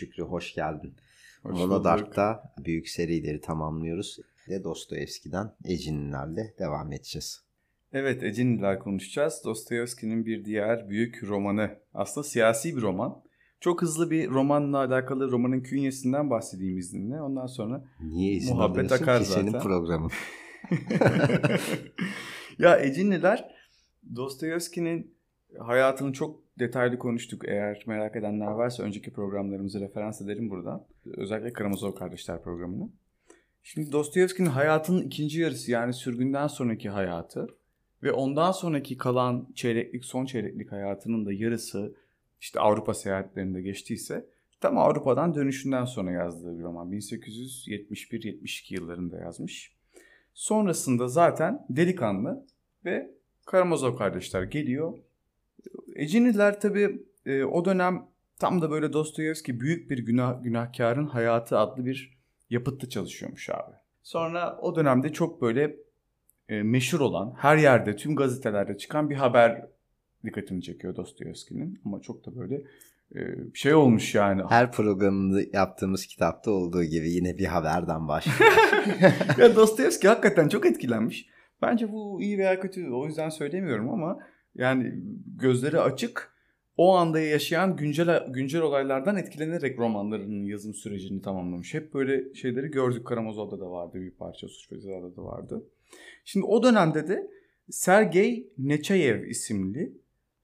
Şükrü hoş geldin. Monodark'ta büyük serileri tamamlıyoruz. Ve Dostoyevski'den Ecinlilerle devam edeceğiz. Evet Ecinliler konuşacağız. Dostoyevski'nin bir diğer büyük romanı. Aslında siyasi bir roman. Çok hızlı bir romanla alakalı romanın künyesinden bahsedeyim izninle. Ondan sonra Niye izin muhabbet akar ki zaten. senin programın. ya Ecinliler Dostoyevski'nin hayatını çok detaylı konuştuk. Eğer merak edenler varsa önceki programlarımızı referans ederim buradan. Özellikle Karamazov Kardeşler programını. Şimdi Dostoyevski'nin hayatının ikinci yarısı yani sürgünden sonraki hayatı ve ondan sonraki kalan çeyreklik, son çeyreklik hayatının da yarısı işte Avrupa seyahatlerinde geçtiyse tam Avrupa'dan dönüşünden sonra yazdığı bir roman. 1871-72 yıllarında yazmış. Sonrasında zaten Delikanlı ve Karamazov kardeşler geliyor. Eciniler tabii e, o dönem tam da böyle Dostoyevski büyük bir günah, günahkarın hayatı adlı bir yapıtta çalışıyormuş abi. Sonra o dönemde çok böyle e, meşhur olan her yerde tüm gazetelerde çıkan bir haber dikkatini çekiyor Dostoyevski'nin. Ama çok da böyle e, şey olmuş yani. Her programında yaptığımız kitapta olduğu gibi yine bir haberden başlıyor. ya Dostoyevski hakikaten çok etkilenmiş. Bence bu iyi veya kötü o yüzden söylemiyorum ama yani gözleri açık o anda yaşayan güncel güncel olaylardan etkilenerek romanlarının yazım sürecini tamamlamış. Hep böyle şeyleri gördük. Karamazov'da da vardı bir parça, Suç ve Ceza'da da vardı. Şimdi o dönemde de Sergey Nechayev isimli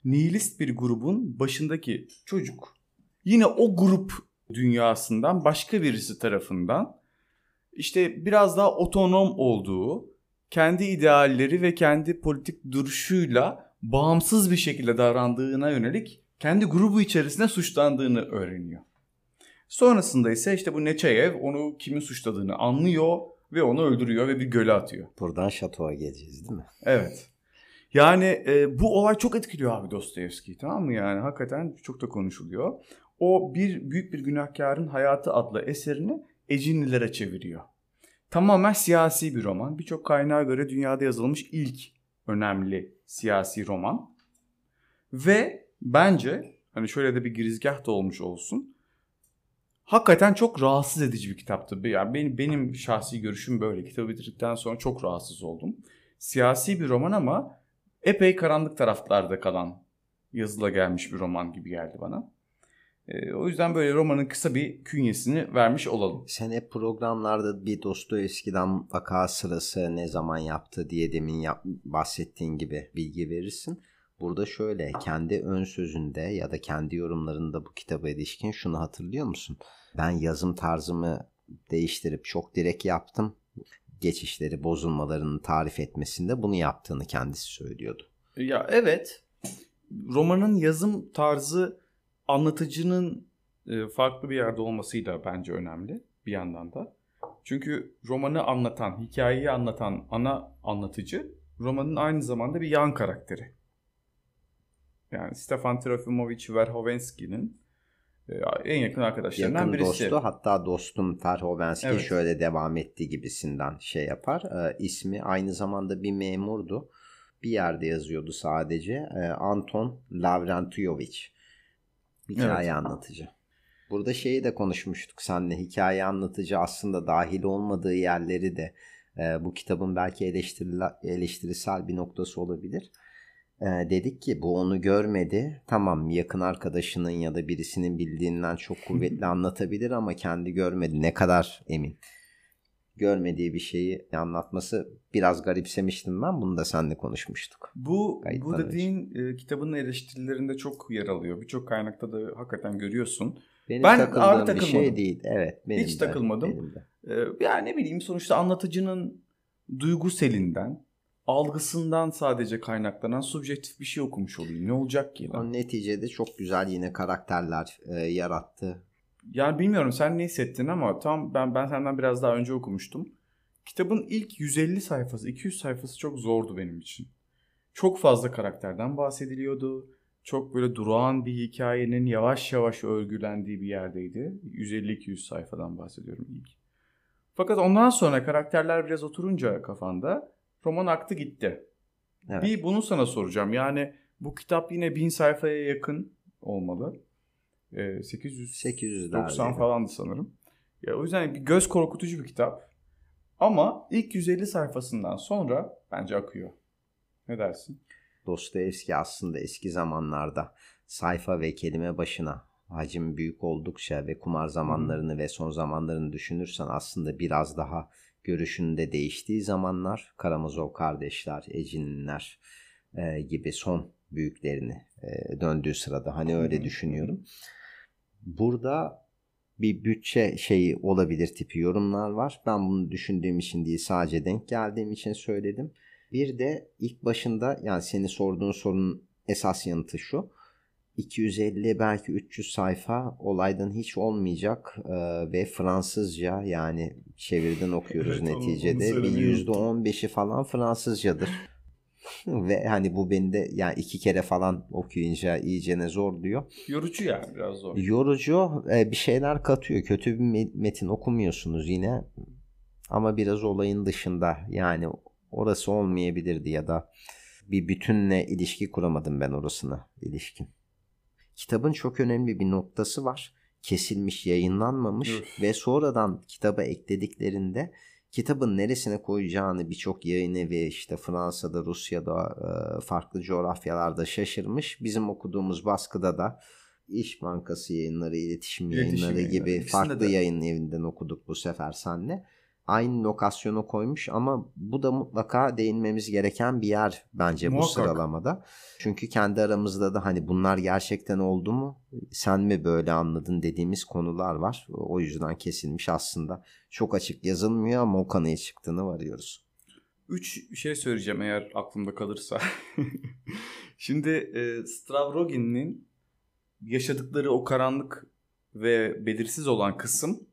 nihilist bir grubun başındaki çocuk yine o grup dünyasından başka birisi tarafından işte biraz daha otonom olduğu, kendi idealleri ve kendi politik duruşuyla bağımsız bir şekilde davrandığına yönelik kendi grubu içerisinde suçlandığını öğreniyor. Sonrasında ise işte bu Nechayev onu kimin suçladığını anlıyor ve onu öldürüyor ve bir göle atıyor. Buradan şatoğa geleceğiz değil mi? Evet. Yani e, bu olay çok etkiliyor abi Dostoyevski'yi tamam mı yani hakikaten çok da konuşuluyor. O bir büyük bir günahkarın hayatı adlı eserini Ecinlilere çeviriyor. Tamamen siyasi bir roman. Birçok kaynağa göre dünyada yazılmış ilk önemli siyasi roman. Ve bence hani şöyle de bir girizgah da olmuş olsun. Hakikaten çok rahatsız edici bir kitaptı. Yani benim, benim şahsi görüşüm böyle. Kitabı bitirdikten sonra çok rahatsız oldum. Siyasi bir roman ama epey karanlık taraflarda kalan yazıla gelmiş bir roman gibi geldi bana. E, o yüzden böyle romanın kısa bir künyesini vermiş olalım. Sen hep programlarda bir Dostoyevski'den vaka sırası ne zaman yaptı diye demin yap, bahsettiğin gibi bilgi verirsin. Burada şöyle kendi ön sözünde ya da kendi yorumlarında bu kitaba ilişkin şunu hatırlıyor musun? Ben yazım tarzımı değiştirip çok direkt yaptım. Geçişleri bozulmalarını tarif etmesinde bunu yaptığını kendisi söylüyordu. Ya evet. Romanın yazım tarzı anlatıcının e, farklı bir yerde olması da bence önemli bir yandan da. Çünkü romanı anlatan, hikayeyi anlatan ana anlatıcı romanın aynı zamanda bir yan karakteri. Yani Stefan Trofimovich Verhovensky'nin e, en yakın arkadaşlarından yakın birisi. dostu hatta dostum Verhovensky evet. şöyle devam etti gibisinden şey yapar. E, ismi aynı zamanda bir memurdu. Bir yerde yazıyordu sadece. E, Anton Lavrentiyovich. Hikaye evet. anlatıcı. Burada şeyi de konuşmuştuk seninle. Hikaye anlatıcı aslında dahil olmadığı yerleri de e, bu kitabın belki eleştirisel bir noktası olabilir e, dedik ki bu onu görmedi. Tamam yakın arkadaşının ya da birisinin bildiğinden çok kuvvetli anlatabilir ama kendi görmedi. Ne kadar emin. Görmediği bir şeyi anlatması biraz garipsemiştim ben. Bunu da seninle konuşmuştuk. Bu bu dediğin e, kitabın eleştirilerinde çok yer alıyor. Birçok kaynakta da hakikaten görüyorsun. Benim ben takıldığım bir şey değil. Evet. Benim Hiç de, takılmadım. Benim de. Ee, yani ne bileyim sonuçta anlatıcının duygu selinden algısından sadece kaynaklanan subjektif bir şey okumuş olayım. Ne olacak ki? Lan? Neticede çok güzel yine karakterler e, yarattı. Yani bilmiyorum sen ne hissettin ama tam ben ben senden biraz daha önce okumuştum. Kitabın ilk 150 sayfası, 200 sayfası çok zordu benim için. Çok fazla karakterden bahsediliyordu. Çok böyle durağan bir hikayenin yavaş yavaş örgülendiği bir yerdeydi. 150-200 sayfadan bahsediyorum ilk. Fakat ondan sonra karakterler biraz oturunca kafanda roman aktı gitti. Evet. Bir bunu sana soracağım. Yani bu kitap yine bin sayfaya yakın olmalı. E, 800 800 90 falandı sanırım. Ya o yüzden bir göz korkutucu bir kitap. Ama ilk 150 sayfasından sonra bence akıyor. Ne dersin? Dostoyevski aslında eski zamanlarda sayfa ve kelime başına hacim büyük oldukça ve kumar zamanlarını ve son zamanlarını düşünürsen aslında biraz daha görüşünün de değiştiği zamanlar Karamazov kardeşler, Ecinler e, gibi son büyüklerini e, döndüğü sırada hani öyle düşünüyorum. Burada bir bütçe şeyi olabilir tipi yorumlar var. Ben bunu düşündüğüm için değil sadece denk geldiğim için söyledim. Bir de ilk başında yani seni sorduğun sorunun esas yanıtı şu. 250 belki 300 sayfa olaydan hiç olmayacak e, ve Fransızca yani çevirden okuyoruz evet, neticede bir %15'i falan Fransızcadır. Ve hani bu beni de yani iki kere falan okuyunca iyice ne zor diyor. Yorucu yani biraz zor. Yorucu e, bir şeyler katıyor. Kötü bir metin okumuyorsunuz yine ama biraz olayın dışında yani orası olmayabilirdi ya da bir bütünle ilişki kuramadım ben orasına ilişkin. Kitabın çok önemli bir noktası var. Kesilmiş, yayınlanmamış Üf. ve sonradan kitaba eklediklerinde kitabın neresine koyacağını birçok yayın evi işte Fransa'da, Rusya'da, e, farklı coğrafyalarda şaşırmış. Bizim okuduğumuz baskıda da İş Bankası yayınları, iletişim, iletişim yayınları gibi yayınları. farklı de. yayın evinden okuduk bu sefer senle aynı lokasyona koymuş ama bu da mutlaka değinmemiz gereken bir yer bence Muhakkak. bu sıralamada. Çünkü kendi aramızda da hani bunlar gerçekten oldu mu sen mi böyle anladın dediğimiz konular var. O yüzden kesilmiş aslında. Çok açık yazılmıyor ama o kanıya çıktığını varıyoruz. Üç şey söyleyeceğim eğer aklımda kalırsa. Şimdi e, Stavrogin'in yaşadıkları o karanlık ve belirsiz olan kısım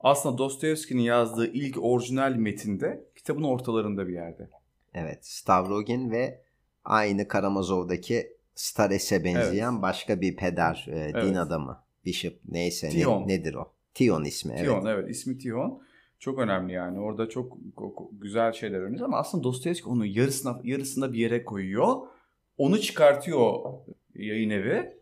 aslında Dostoyevski'nin yazdığı ilk orijinal metinde kitabın ortalarında bir yerde. Evet. Stavrogin ve aynı Karamazov'daki Stares'e benzeyen evet. başka bir peder, e, evet. din adamı, bishop neyse ne, nedir o? Tion ismi. Evet. Tion evet ismi Tion. Çok önemli yani. Orada çok güzel şeyler öğreniyoruz ama aslında Dostoyevski onu yarısına yarısında bir yere koyuyor. Onu çıkartıyor yayın evi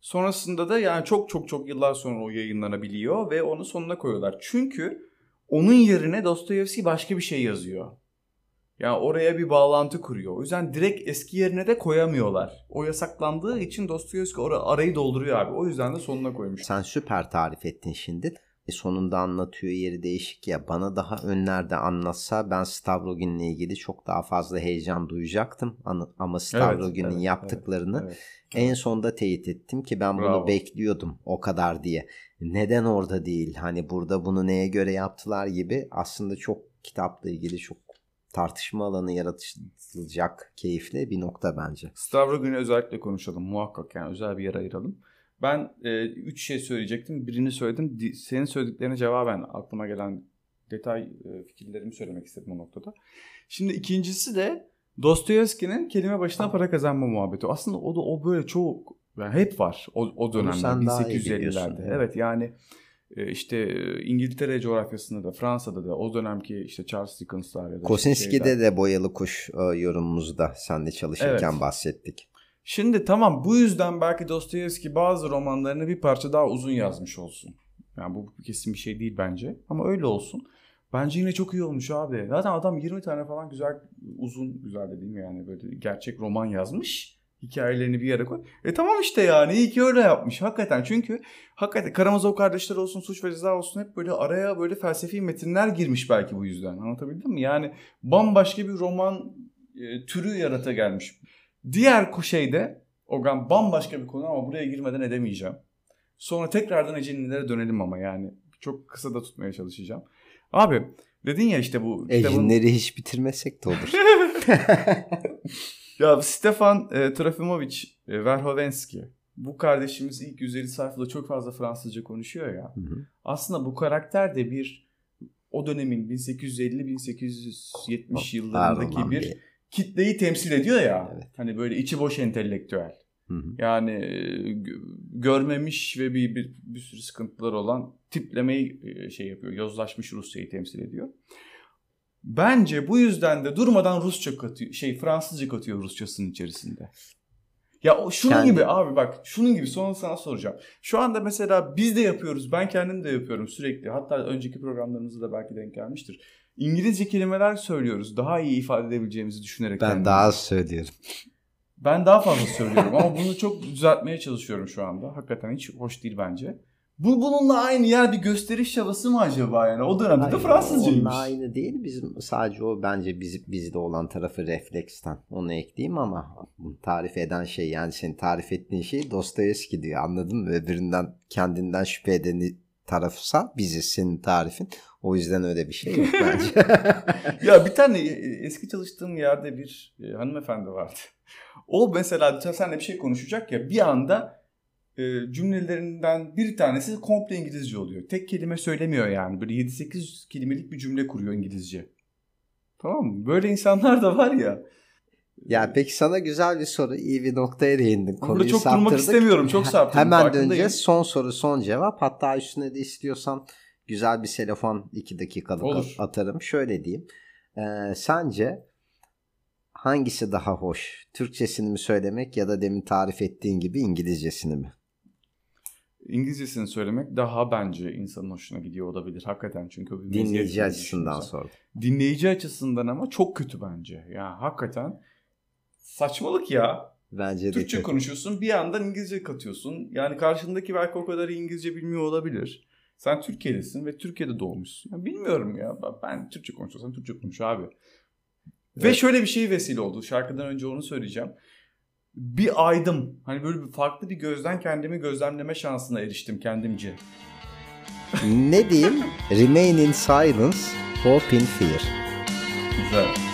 Sonrasında da yani çok çok çok yıllar sonra o yayınlanabiliyor ve onu sonuna koyuyorlar. Çünkü onun yerine Dostoyevski başka bir şey yazıyor. Yani oraya bir bağlantı kuruyor. O yüzden direkt eski yerine de koyamıyorlar. O yasaklandığı için Dostoyevski or- arayı dolduruyor abi. O yüzden de sonuna koymuş. Sen süper tarif ettin şimdi. E sonunda anlatıyor yeri değişik ya. Bana daha önlerde anlatsa ben Stavrogin'le ilgili çok daha fazla heyecan duyacaktım. Ama Stavrogin'in evet, evet, yaptıklarını evet, evet. en sonda teyit ettim ki ben Bravo. bunu bekliyordum o kadar diye. Neden orada değil? Hani burada bunu neye göre yaptılar gibi aslında çok kitapla ilgili çok tartışma alanı yaratılacak keyifli bir nokta bence. Stavrogin'i özellikle konuşalım muhakkak yani özel bir yer ayıralım. Ben e, üç şey söyleyecektim. Birini söyledim. Senin söylediklerine cevaben aklıma gelen detay e, fikirlerimi söylemek istedim o noktada. Şimdi ikincisi de Dostoyevski'nin kelime başına para kazanma muhabbeti. Aslında o da o böyle çok yani hep var o, o dönemde 1850'lerde. Evet yani e, işte e, İngiltere coğrafyasında da Fransa'da da o dönemki işte Charles Dickens'lar ya da Kosinski'de de boyalı kuş yorumumuzda senle çalışırken evet. bahsettik. Şimdi tamam bu yüzden belki Dostoyevski bazı romanlarını bir parça daha uzun yazmış olsun. Yani bu kesin bir şey değil bence ama öyle olsun. Bence yine çok iyi olmuş abi. Zaten adam 20 tane falan güzel uzun güzel dediğim yani böyle gerçek roman yazmış. Hikayelerini bir yere koy. E tamam işte yani iyi ki öyle yapmış hakikaten. Çünkü hakikaten Karamazov kardeşler olsun, Suç ve Ceza olsun hep böyle araya böyle felsefi metinler girmiş belki bu yüzden. Anlatabildim mi? Yani bambaşka bir roman e, türü yarata gelmiş. Diğer şeyde Ogan bambaşka bir konu ama buraya girmeden edemeyeceğim. Sonra tekrardan Ecinlilere dönelim ama yani çok kısa da tutmaya çalışacağım. Abi dedin ya işte bu Ecinleri kitabın... hiç bitirmesek de olur. ya Stefan e, Trofimovic e, Verhovenski bu kardeşimiz ilk 150 sayfada çok fazla Fransızca konuşuyor ya. Hı hı. Aslında bu karakter de bir o dönemin 1850-1870 yıllarındaki bir kitleyi temsil ediyor ya. Evet. Hani böyle içi boş entelektüel. Hı hı. Yani e, görmemiş ve bir, bir bir sürü sıkıntılar olan tiplemeyi e, şey yapıyor. Yozlaşmış Rusya'yı temsil ediyor. Bence bu yüzden de durmadan Rusça katıyor, şey Fransızca katıyor Rusçasının içerisinde. Ya şunun Kendi... gibi abi bak şunun gibi sonra sana soracağım. Şu anda mesela biz de yapıyoruz. Ben kendim de yapıyorum sürekli. Hatta önceki programlarımızda da belki denk gelmiştir. İngilizce kelimeler söylüyoruz. Daha iyi ifade edebileceğimizi düşünerek. Ben kendimizi. daha az söylüyorum. Ben daha fazla söylüyorum ama bunu çok düzeltmeye çalışıyorum şu anda. Hakikaten hiç hoş değil bence. Bu bununla aynı yer bir gösteriş çabası mı acaba yani? O dönemde Hayır, de Fransızcaymış. Onunla aynı değil. Bizim sadece o bence biz, bizde olan tarafı refleksten. Onu ekleyeyim ama tarif eden şey yani senin tarif ettiğin şey Dostoyevski diyor anladın mı? Öbüründen kendinden şüphe edeni tarafsa biziz senin tarifin. O yüzden öyle bir şey yok bence. ya bir tane e, eski çalıştığım yerde bir e, hanımefendi vardı. O mesela senle bir şey konuşacak ya bir anda e, cümlelerinden bir tanesi komple İngilizce oluyor. Tek kelime söylemiyor yani. Böyle 7-8 kelimelik bir cümle kuruyor İngilizce. Tamam mı? Böyle insanlar da var ya. Ya peki sana güzel bir soru. iyi bir noktaya değindin. Konuyu Burada çok saptırdık. durmak istemiyorum. Çok saptırdım. Hemen döneceğiz. Son soru son cevap. Hatta üstüne de istiyorsan güzel bir telefon 2 dakikalık Olur. atarım. Şöyle diyeyim. Ee, sence hangisi daha hoş? Türkçesini mi söylemek ya da demin tarif ettiğin gibi İngilizcesini mi? İngilizcesini söylemek daha bence insanın hoşuna gidiyor olabilir hakikaten çünkü dinleyici açısından sordum. Dinleyici açısından ama çok kötü bence. Ya yani hakikaten saçmalık ya. Bence de Türkçe kötü. konuşuyorsun bir yandan İngilizce katıyorsun. Yani karşındaki belki o kadar İngilizce bilmiyor olabilir. Sen Türkiye'desin ve Türkiye'de doğmuşsun. Ya bilmiyorum ya ben Türkçe konuşuyorsam Türkçe konuş abi. Evet. Ve şöyle bir şey vesile oldu. Şarkıdan önce onu söyleyeceğim bir aydım. Hani böyle bir farklı bir gözden kendimi gözlemleme şansına eriştim kendimce. ne diyeyim? Remain in silence, hope in fear. Güzel.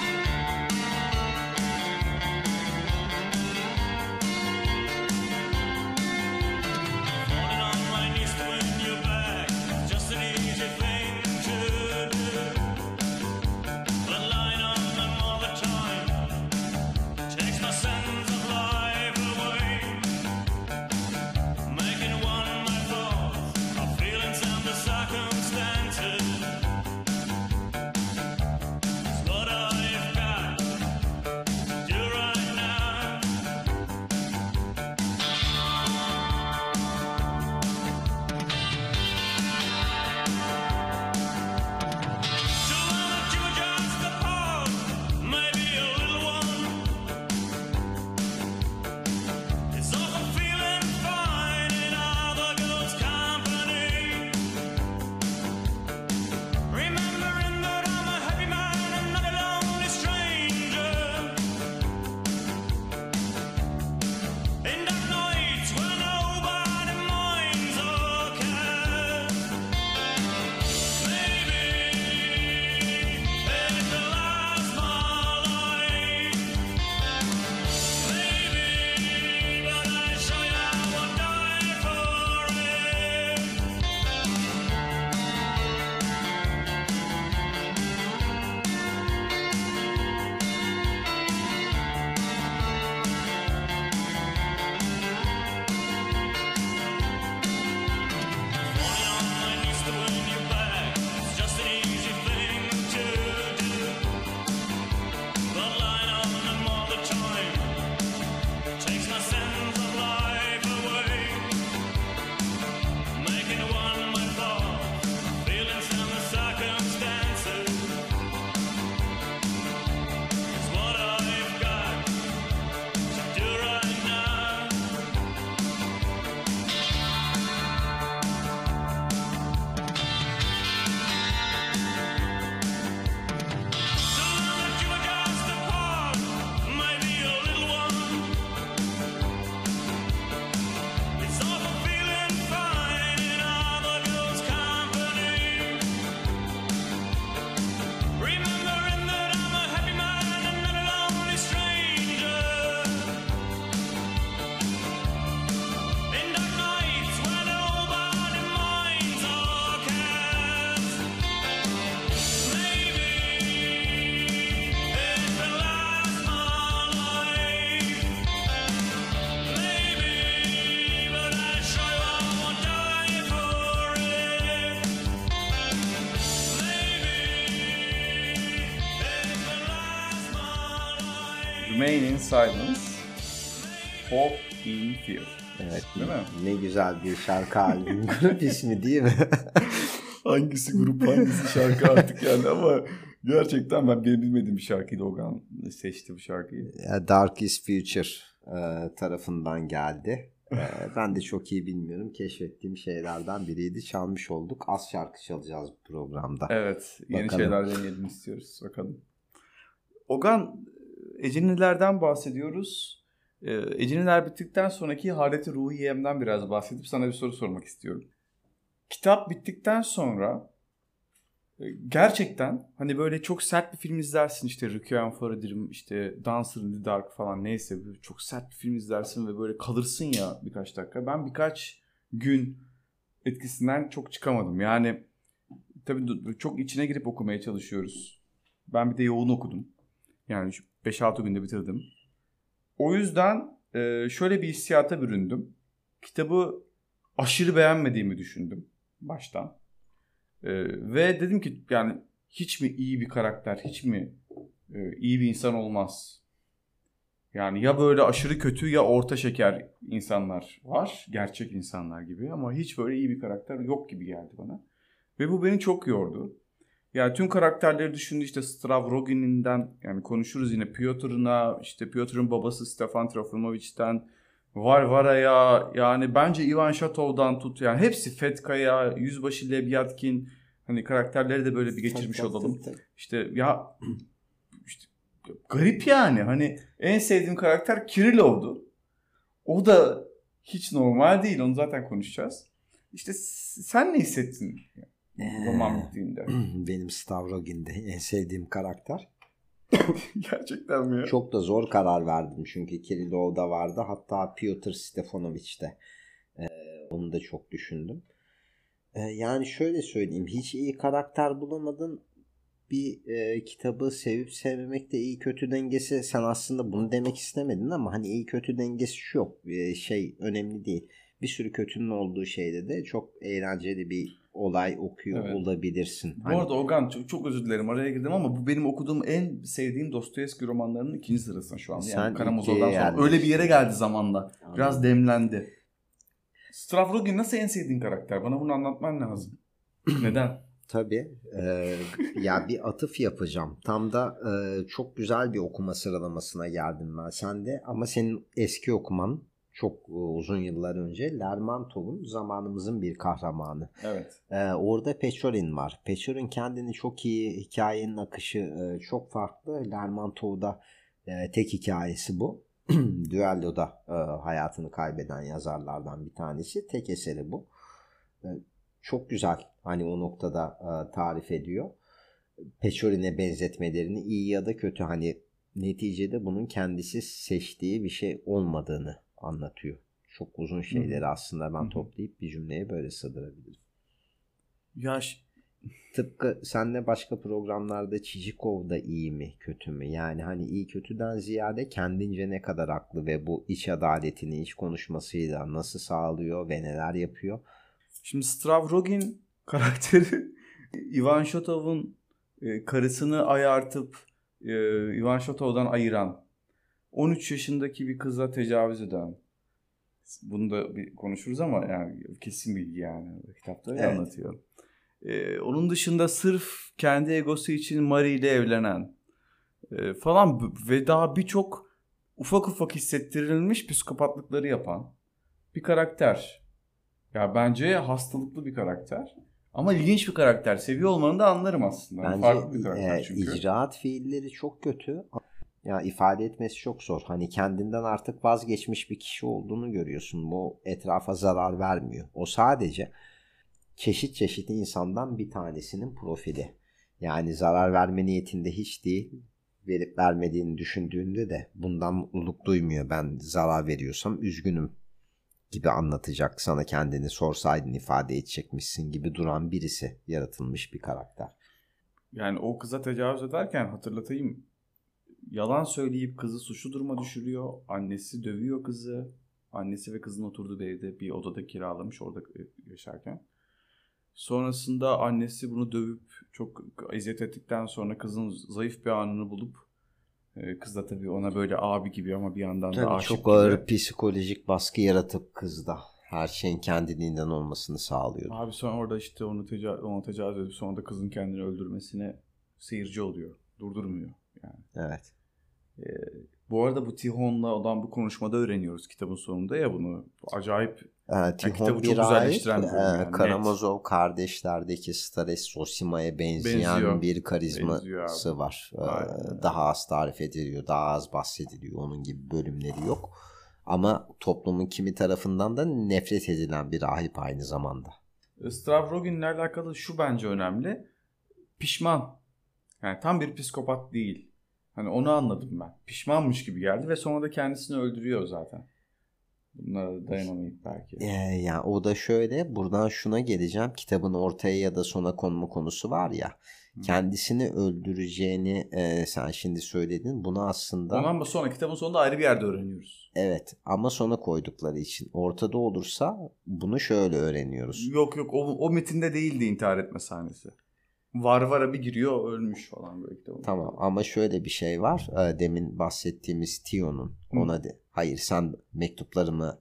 Remain in Silence. Hope in Fear. Evet. Değil mi? Ne güzel bir şarkı albüm grup ismi değil mi? hangisi grup hangisi şarkı artık yani ama gerçekten ben benim bilmediğim bir şarkıydı Ogan seçti bu şarkıyı. Dark is Future e, tarafından geldi. E, ben de çok iyi bilmiyorum. Keşfettiğim şeylerden biriydi. Çalmış olduk. Az şarkı çalacağız bu programda. Evet. Yeni Bakalım. şeyler deneyelim istiyoruz. Bakalım. Ogan Ecenilerden bahsediyoruz. E, Eceniler bittikten sonraki Haleti Ruhiyem'den biraz bahsedip sana bir soru sormak istiyorum. Kitap bittikten sonra e, gerçekten hani böyle çok sert bir film izlersin işte Requiem for a Dream işte Dancer in the Dark falan neyse çok sert bir film izlersin ve böyle kalırsın ya birkaç dakika. Ben birkaç gün etkisinden çok çıkamadım. Yani tabii çok içine girip okumaya çalışıyoruz. Ben bir de yoğun okudum. Yani 5-6 günde bitirdim. O yüzden e, şöyle bir hissiyata büründüm. Kitabı aşırı beğenmediğimi düşündüm baştan. E, ve dedim ki yani hiç mi iyi bir karakter, hiç mi e, iyi bir insan olmaz? Yani ya böyle aşırı kötü ya orta şeker insanlar var. Gerçek insanlar gibi ama hiç böyle iyi bir karakter yok gibi geldi bana. Ve bu beni çok yordu. Yani tüm karakterleri düşündü işte Stavrogin'inden yani konuşuruz yine Piotr'ına işte Piotr'ın babası Stefan Trofimovic'ten Varvara'ya yani bence Ivan Shatov'dan tut yani hepsi Fetka'ya, Yüzbaşı Lebyatkin hani karakterleri de böyle bir geçirmiş olalım. İşte ya işte garip yani hani en sevdiğim karakter Kirillov'du. O da hiç normal değil onu zaten konuşacağız. İşte sen ne hissettin? Roman bittiğinde. Benim Stavrogin'de en sevdiğim karakter. Gerçekten mi? Çok da zor karar verdim çünkü Kirillov'da vardı. Hatta Piotr Stefanovic'te. Ee, onu da çok düşündüm. Ee, yani şöyle söyleyeyim. Hiç iyi karakter bulamadın. Bir e, kitabı sevip sevmemekte iyi kötü dengesi sen aslında bunu demek istemedin ama hani iyi kötü dengesi şu yok. E, şey önemli değil. Bir sürü kötünün olduğu şeyde de çok eğlenceli bir olay okuyor evet. olabilirsin. Bu hani... arada Ogan çok, çok özür dilerim araya girdim ama bu benim okuduğum en sevdiğim Dostoyevski romanlarının ikinci sırasında şu an. Sen yani Karamazov'dan sonra öyle bir yere geldi zamanla. Biraz demlendi. Stavrogi nasıl en sevdiğin karakter? Bana bunu anlatman lazım. Neden? Tabii. Ee, ya bir atıf yapacağım. Tam da e, çok güzel bir okuma sıralamasına geldim ben. Sen de ama senin eski okuman çok e, uzun yıllar önce Lermontov'un zamanımızın bir kahramanı. Evet. Ee, orada Pechorin var. Pechorin kendini çok iyi, hikayenin akışı e, çok farklı. Lermontov'da e, tek hikayesi bu. Düello'da e, hayatını kaybeden yazarlardan bir tanesi. Tek eseri bu. E, çok güzel hani o noktada e, tarif ediyor. Pechorin'e benzetmelerini iyi ya da kötü hani neticede bunun kendisi seçtiği bir şey olmadığını anlatıyor. Çok uzun şeyleri Hı. aslında ben Hı. toplayıp bir cümleye böyle sığdırabilirim. Ya Tıpkı senle başka programlarda Çicikov da iyi mi kötü mü? Yani hani iyi kötüden ziyade kendince ne kadar haklı ve bu iç adaletini iç konuşmasıyla nasıl sağlıyor ve neler yapıyor? Şimdi Stravrogin karakteri Ivan Shotov'un e, karısını ayartıp e, Ivan Shotov'dan ayıran 13 yaşındaki bir kıza tecavüz eden. Bunu da bir konuşuruz ama yani kesin bilgi yani. Kitapta öyle evet. anlatıyor. Ee, onun dışında sırf kendi egosu için Marie ile evlenen e, falan ve daha birçok ufak ufak hissettirilmiş psikopatlıkları yapan bir karakter. Ya bence hastalıklı bir karakter. Ama ilginç bir karakter. Seviyor olmanı da anlarım aslında. Bence Farklı bir karakter e, çünkü. icraat fiilleri çok kötü ya ifade etmesi çok zor. Hani kendinden artık vazgeçmiş bir kişi olduğunu görüyorsun. Bu etrafa zarar vermiyor. O sadece çeşit çeşit insandan bir tanesinin profili. Yani zarar verme niyetinde hiç değil. Verip vermediğini düşündüğünde de bundan mutluluk duymuyor. Ben zarar veriyorsam üzgünüm gibi anlatacak. Sana kendini sorsaydın ifade edecekmişsin gibi duran birisi yaratılmış bir karakter. Yani o kıza tecavüz ederken hatırlatayım yalan söyleyip kızı suçlu duruma düşürüyor. Annesi dövüyor kızı. Annesi ve kızın oturduğu bir evde bir odada kiralamış orada yaşarken. Sonrasında annesi bunu dövüp çok eziyet ettikten sonra kızın zayıf bir anını bulup Ee, kız da tabii ona böyle abi gibi ama bir yandan da aşık çok gibi. ağır psikolojik baskı yaratıp kızda her şeyin kendiliğinden olmasını sağlıyor. Abi sonra orada işte onu, teca- ona tecavüz edip sonra da kızın kendini öldürmesine seyirci oluyor. Durdurmuyor yani. Evet. Bu arada bu Tihon'la olan bu konuşmada öğreniyoruz kitabın sonunda ya bunu. Acayip Ee, Tihon kitabı çok güzelleştiren bir e, yani. Karamazov kardeşlerdeki Stares Sosima'ya benzeyen Benziyor. bir karizması Benziyor var. Ee, Aynen. daha az tarif ediliyor, daha az bahsediliyor. Onun gibi bölümleri yok. Ama toplumun kimi tarafından da nefret edilen bir rahip aynı zamanda. Stavrogin'le alakalı şu bence önemli. Pişman. Yani tam bir psikopat değil. Hani onu anladım ben. Pişmanmış gibi geldi ve sonra da kendisini öldürüyor zaten. Bunlara dayanamayıp belki. Ee, yani o da şöyle buradan şuna geleceğim. Kitabın ortaya ya da sona konma konusu var ya. Kendisini öldüreceğini e, sen şimdi söyledin. Bunu aslında Ondan sonra kitabın sonunda ayrı bir yerde öğreniyoruz. evet ama sona koydukları için ortada olursa bunu şöyle öğreniyoruz. Yok yok o, o metinde değildi intihar etme sahnesi. Varvara bir giriyor ölmüş falan böyle kitabın. Tamam ama şöyle bir şey var. Ee, Demin bahsettiğimiz Tio'nun ona de hayır sen mektuplarımı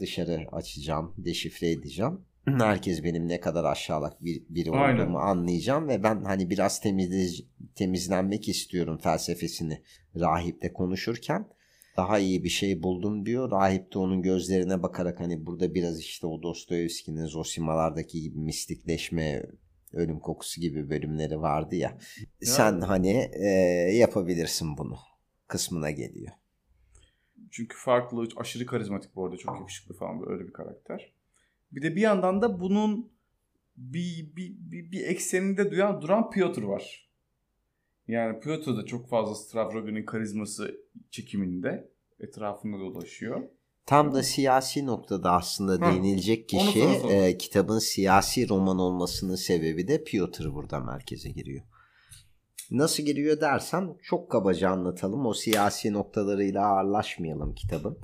dışarı açacağım, deşifre edeceğim. Herkes benim ne kadar aşağılık bir, biri Aynen. olduğumu anlayacağım ve ben hani biraz temizle, temizlenmek istiyorum felsefesini rahiple konuşurken daha iyi bir şey buldum diyor. Rahip de onun gözlerine bakarak hani burada biraz işte o Dostoyevski'nin Zosimalardaki gibi mistikleşme, ölüm kokusu gibi bölümleri vardı ya. Sen hani e, yapabilirsin bunu kısmına geliyor. Çünkü farklı, aşırı karizmatik bu arada. Çok yakışıklı falan böyle bir karakter. Bir de bir yandan da bunun bir, bir, bir, bir ekseninde duyan, duran Piotr var. Yani Piotr da çok fazla Stavrogin'in karizması çekiminde etrafında dolaşıyor. Tam da siyasi noktada aslında Hı. değinilecek Onu kişi e, kitabın siyasi roman olmasının sebebi de Piotr burada merkeze giriyor. Nasıl giriyor dersen çok kabaca anlatalım. O siyasi noktalarıyla ağırlaşmayalım kitabın.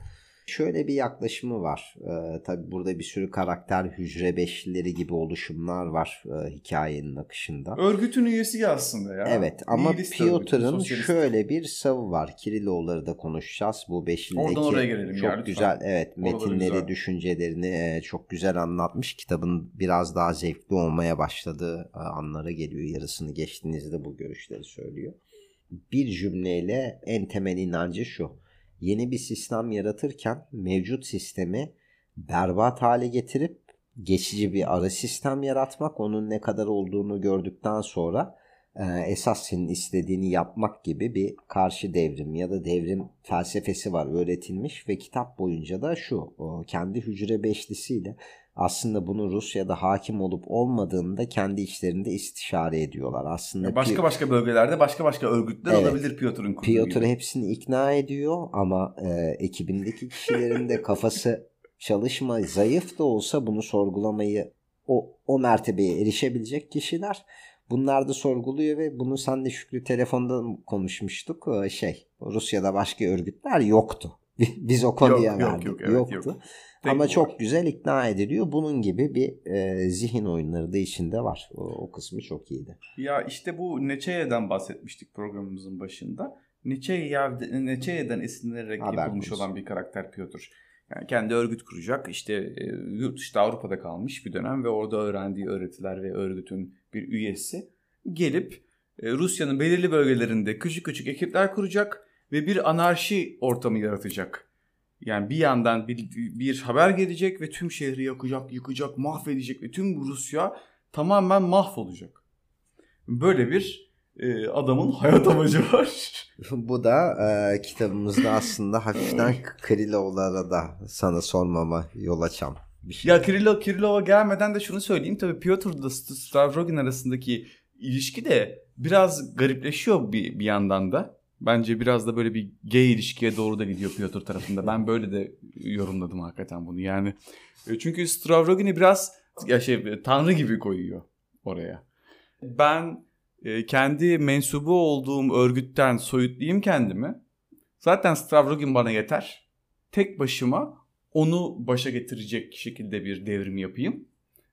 Şöyle bir yaklaşımı var. Ee, tabii burada bir sürü karakter hücre beşlileri gibi oluşumlar var e, hikayenin akışında. Örgütün üyesi aslında ya. Evet ama Piotr'ın şöyle bir savı var. Kiriloğulları da konuşacağız. Bu beşlideki Oradan oraya gelelim çok ya, lütfen. güzel evet metinleri, güzel. düşüncelerini e, çok güzel anlatmış. Kitabın biraz daha zevkli olmaya başladığı e, anlara geliyor. Yarısını geçtiğinizde bu görüşleri söylüyor. Bir cümleyle en temel inancı şu. Yeni bir sistem yaratırken mevcut sistemi berbat hale getirip geçici bir ara sistem yaratmak, onun ne kadar olduğunu gördükten sonra e, esas senin istediğini yapmak gibi bir karşı devrim ya da devrim felsefesi var öğretilmiş ve kitap boyunca da şu kendi hücre beşlisiyle aslında bunu Rusya'da hakim olup olmadığını da kendi içlerinde istişare ediyorlar. Aslında başka Pi- başka bölgelerde başka başka örgütler Evet. olabilir Piotr'un kurduğu Piotr gibi. hepsini ikna ediyor ama e, ekibindeki kişilerin de kafası çalışma zayıf da olsa bunu sorgulamayı o, o mertebeye erişebilecek kişiler. Bunlar da sorguluyor ve bunu senle Şükrü telefonda konuşmuştuk. E, şey Rusya'da başka örgütler yoktu. Biz o konuya Yok, yok, yok, evet, yoktu. yok. Tek Ama çok var. güzel ikna ediliyor. Bunun gibi bir e, zihin oyunları da içinde var. O, o kısmı çok iyiydi. Ya işte bu Neçeye'den bahsetmiştik programımızın başında. Neçeye'den, Neçeye'den esinlenerek Haber yapılmış konusu. olan bir karakter Piotr. Yani kendi örgüt kuracak. İşte e, yurt dışında Avrupa'da kalmış bir dönem ve orada öğrendiği öğretiler ve örgütün bir üyesi gelip e, Rusya'nın belirli bölgelerinde küçük küçük ekipler kuracak ve bir anarşi ortamı yaratacak. Yani bir yandan bir, bir haber gelecek ve tüm şehri yakacak, yıkacak, mahvedecek ve tüm Rusya tamamen mahvolacak. Böyle bir e, adamın hayat amacı var. Bu da e, kitabımızda aslında hafiften Krilovlara da sana sormama yol açan bir şey. ya Kirilo, Kirilova gelmeden de şunu söyleyeyim. Tabii Piotr'la St- Stavrogin arasındaki ilişki de biraz garipleşiyor bir, bir yandan da. Bence biraz da böyle bir gay ilişkiye doğru da gidiyor Piotr tarafında. Ben böyle de yorumladım hakikaten bunu. Yani e, çünkü Stavrogin'i biraz ya şey tanrı gibi koyuyor oraya. Ben e, kendi mensubu olduğum örgütten soyutlayayım kendimi. Zaten Stavrogin bana yeter. Tek başıma onu başa getirecek şekilde bir devrim yapayım.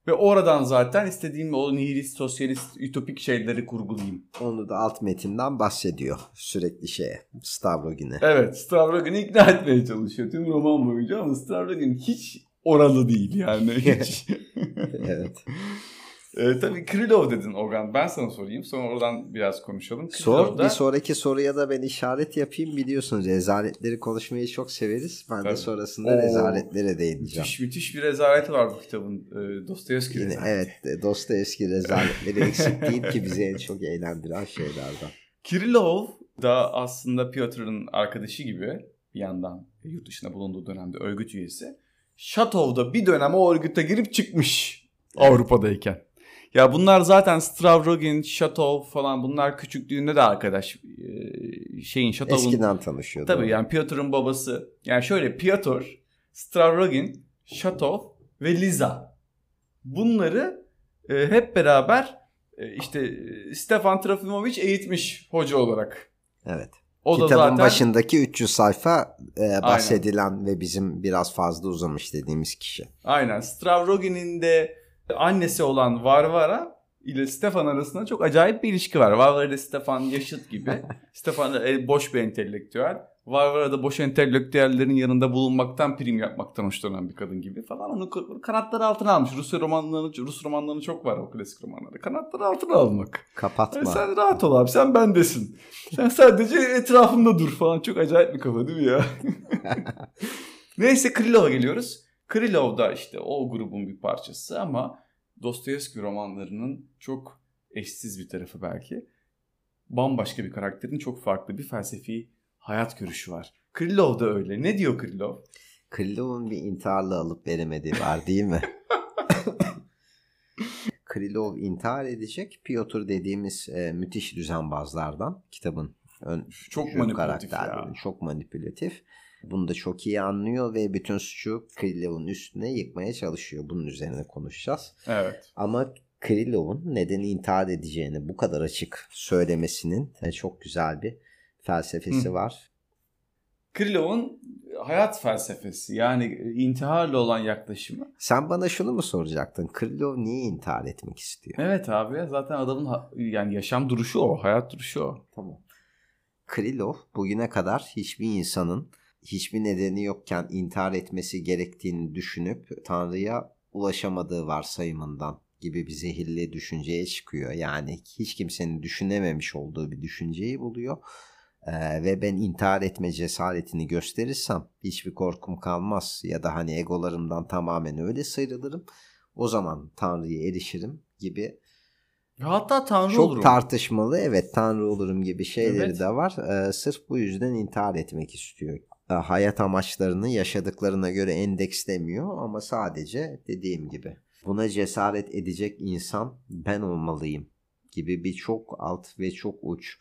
Ve oradan zaten istediğim o nihilist, sosyalist, ütopik şeyleri kurgulayayım. Onu da alt metinden bahsediyor sürekli şeye. Stavrogin'e. Evet Stavrogin'i ikna etmeye çalışıyor tüm roman boyunca ama Stavrogin hiç oralı değil yani. Hiç. evet. E, tabii Krylov dedin Ogan. Ben sana sorayım. Sonra oradan biraz konuşalım. Sor. Da... Bir sonraki soruya da ben işaret yapayım. Biliyorsunuz rezaletleri konuşmayı çok severiz. Ben tabii. de sonrasında Oo. rezaletlere değineceğim. Müthiş, müthiş bir rezaleti var bu kitabın. E, Dostoyevski Yine, Evet. Dostoyevski rezaletleri eksik değil ki bizi en çok eğlendiren şeylerden. Kirillov da aslında Piotr'ın arkadaşı gibi bir yandan yurt dışında bulunduğu dönemde örgüt üyesi. Şatov'da bir dönem o örgüte girip çıkmış Avrupa'dayken. Ya bunlar zaten Stravrogin, Shatov falan bunlar küçüklüğünde de arkadaş e, şeyin Shatov'un. Eskiden tanışıyordu. Tabii yani Piotr'un babası. Yani şöyle Piotr, Stravrogin, Shatov ve Liza. Bunları e, hep beraber e, işte Stefan Trofimovic eğitmiş hoca olarak. Evet. O Kitabın da zaten... başındaki 300 sayfa e, bahsedilen Aynen. ve bizim biraz fazla uzamış dediğimiz kişi. Aynen. Stravrogin'in de annesi olan Varvara ile Stefan arasında çok acayip bir ilişki var. Varvara ile Stefan yaşıt gibi. Stefan e, boş bir entelektüel. Varvara da boş entelektüellerin yanında bulunmaktan, prim yapmaktan hoşlanan bir kadın gibi falan. Onu kanatları altına almış. Rus romanlarını, Rus romanlarını çok var o klasik romanlarda. Kanatları altına almak. Kapatma. Yani sen rahat ol abi. Sen bendesin. Sen sadece etrafında dur falan. Çok acayip bir kafa değil mi ya? Neyse Krilov'a geliyoruz. Krylov da işte o grubun bir parçası ama Dostoyevski romanlarının çok eşsiz bir tarafı belki. Bambaşka bir karakterin çok farklı bir felsefi hayat görüşü var. Krylov da öyle. Ne diyor Krylov? Krylov'un bir intiharla alıp veremediği var değil mi? Krylov intihar edecek. Piotr dediğimiz e, müthiş düzenbazlardan kitabın ön çok manipülatif ya. Çok manipülatif. Bunu da çok iyi anlıyor ve bütün suçu Krilov'un üstüne yıkmaya çalışıyor. Bunun üzerine konuşacağız. Evet. Ama Krilov'un neden intihar edeceğini bu kadar açık söylemesinin çok güzel bir felsefesi Hı. var. Krilov'un hayat felsefesi yani intiharla olan yaklaşımı. Sen bana şunu mu soracaktın? Krylov niye intihar etmek istiyor? Evet abi zaten adamın yani yaşam duruşu o, hayat duruşu o. Tamam. Krylov bugüne kadar hiçbir insanın hiçbir nedeni yokken intihar etmesi gerektiğini düşünüp Tanrı'ya ulaşamadığı varsayımından gibi bir zehirli düşünceye çıkıyor. Yani hiç kimsenin düşünememiş olduğu bir düşünceyi buluyor. Ee, ve ben intihar etme cesaretini gösterirsem hiçbir korkum kalmaz ya da hani egolarımdan tamamen öyle sıyrılırım. O zaman Tanrı'ya erişirim gibi Hatta Tanrı çok olurum. Çok tartışmalı evet Tanrı olurum gibi şeyleri evet. de var. Ee, sırf bu yüzden intihar etmek istiyor. E, hayat amaçlarını yaşadıklarına göre endekslemiyor ama sadece dediğim gibi buna cesaret edecek insan ben olmalıyım gibi bir çok alt ve çok uç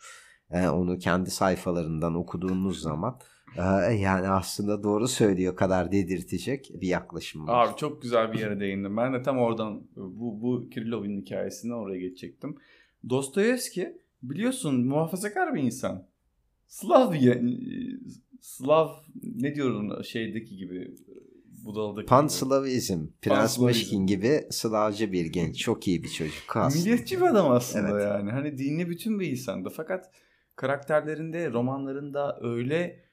e, onu kendi sayfalarından okuduğunuz zaman e, yani aslında doğru söylüyor kadar dedirtecek bir yaklaşım var. Abi çok güzel bir yere değindim. Ben de tam oradan bu, bu Kirilov'un hikayesinden oraya geçecektim. Dostoyevski biliyorsun muhafazakar bir insan. Slav Slav ne diyorum şeydeki gibi Budal'daki Panslavizm, Prens Mişkin gibi Slavcı bir genç. Çok iyi bir çocuk. Aslında. Milliyetçi bir adam aslında evet. yani. Hani dinli bütün bir insandı. Fakat karakterlerinde, romanlarında öyle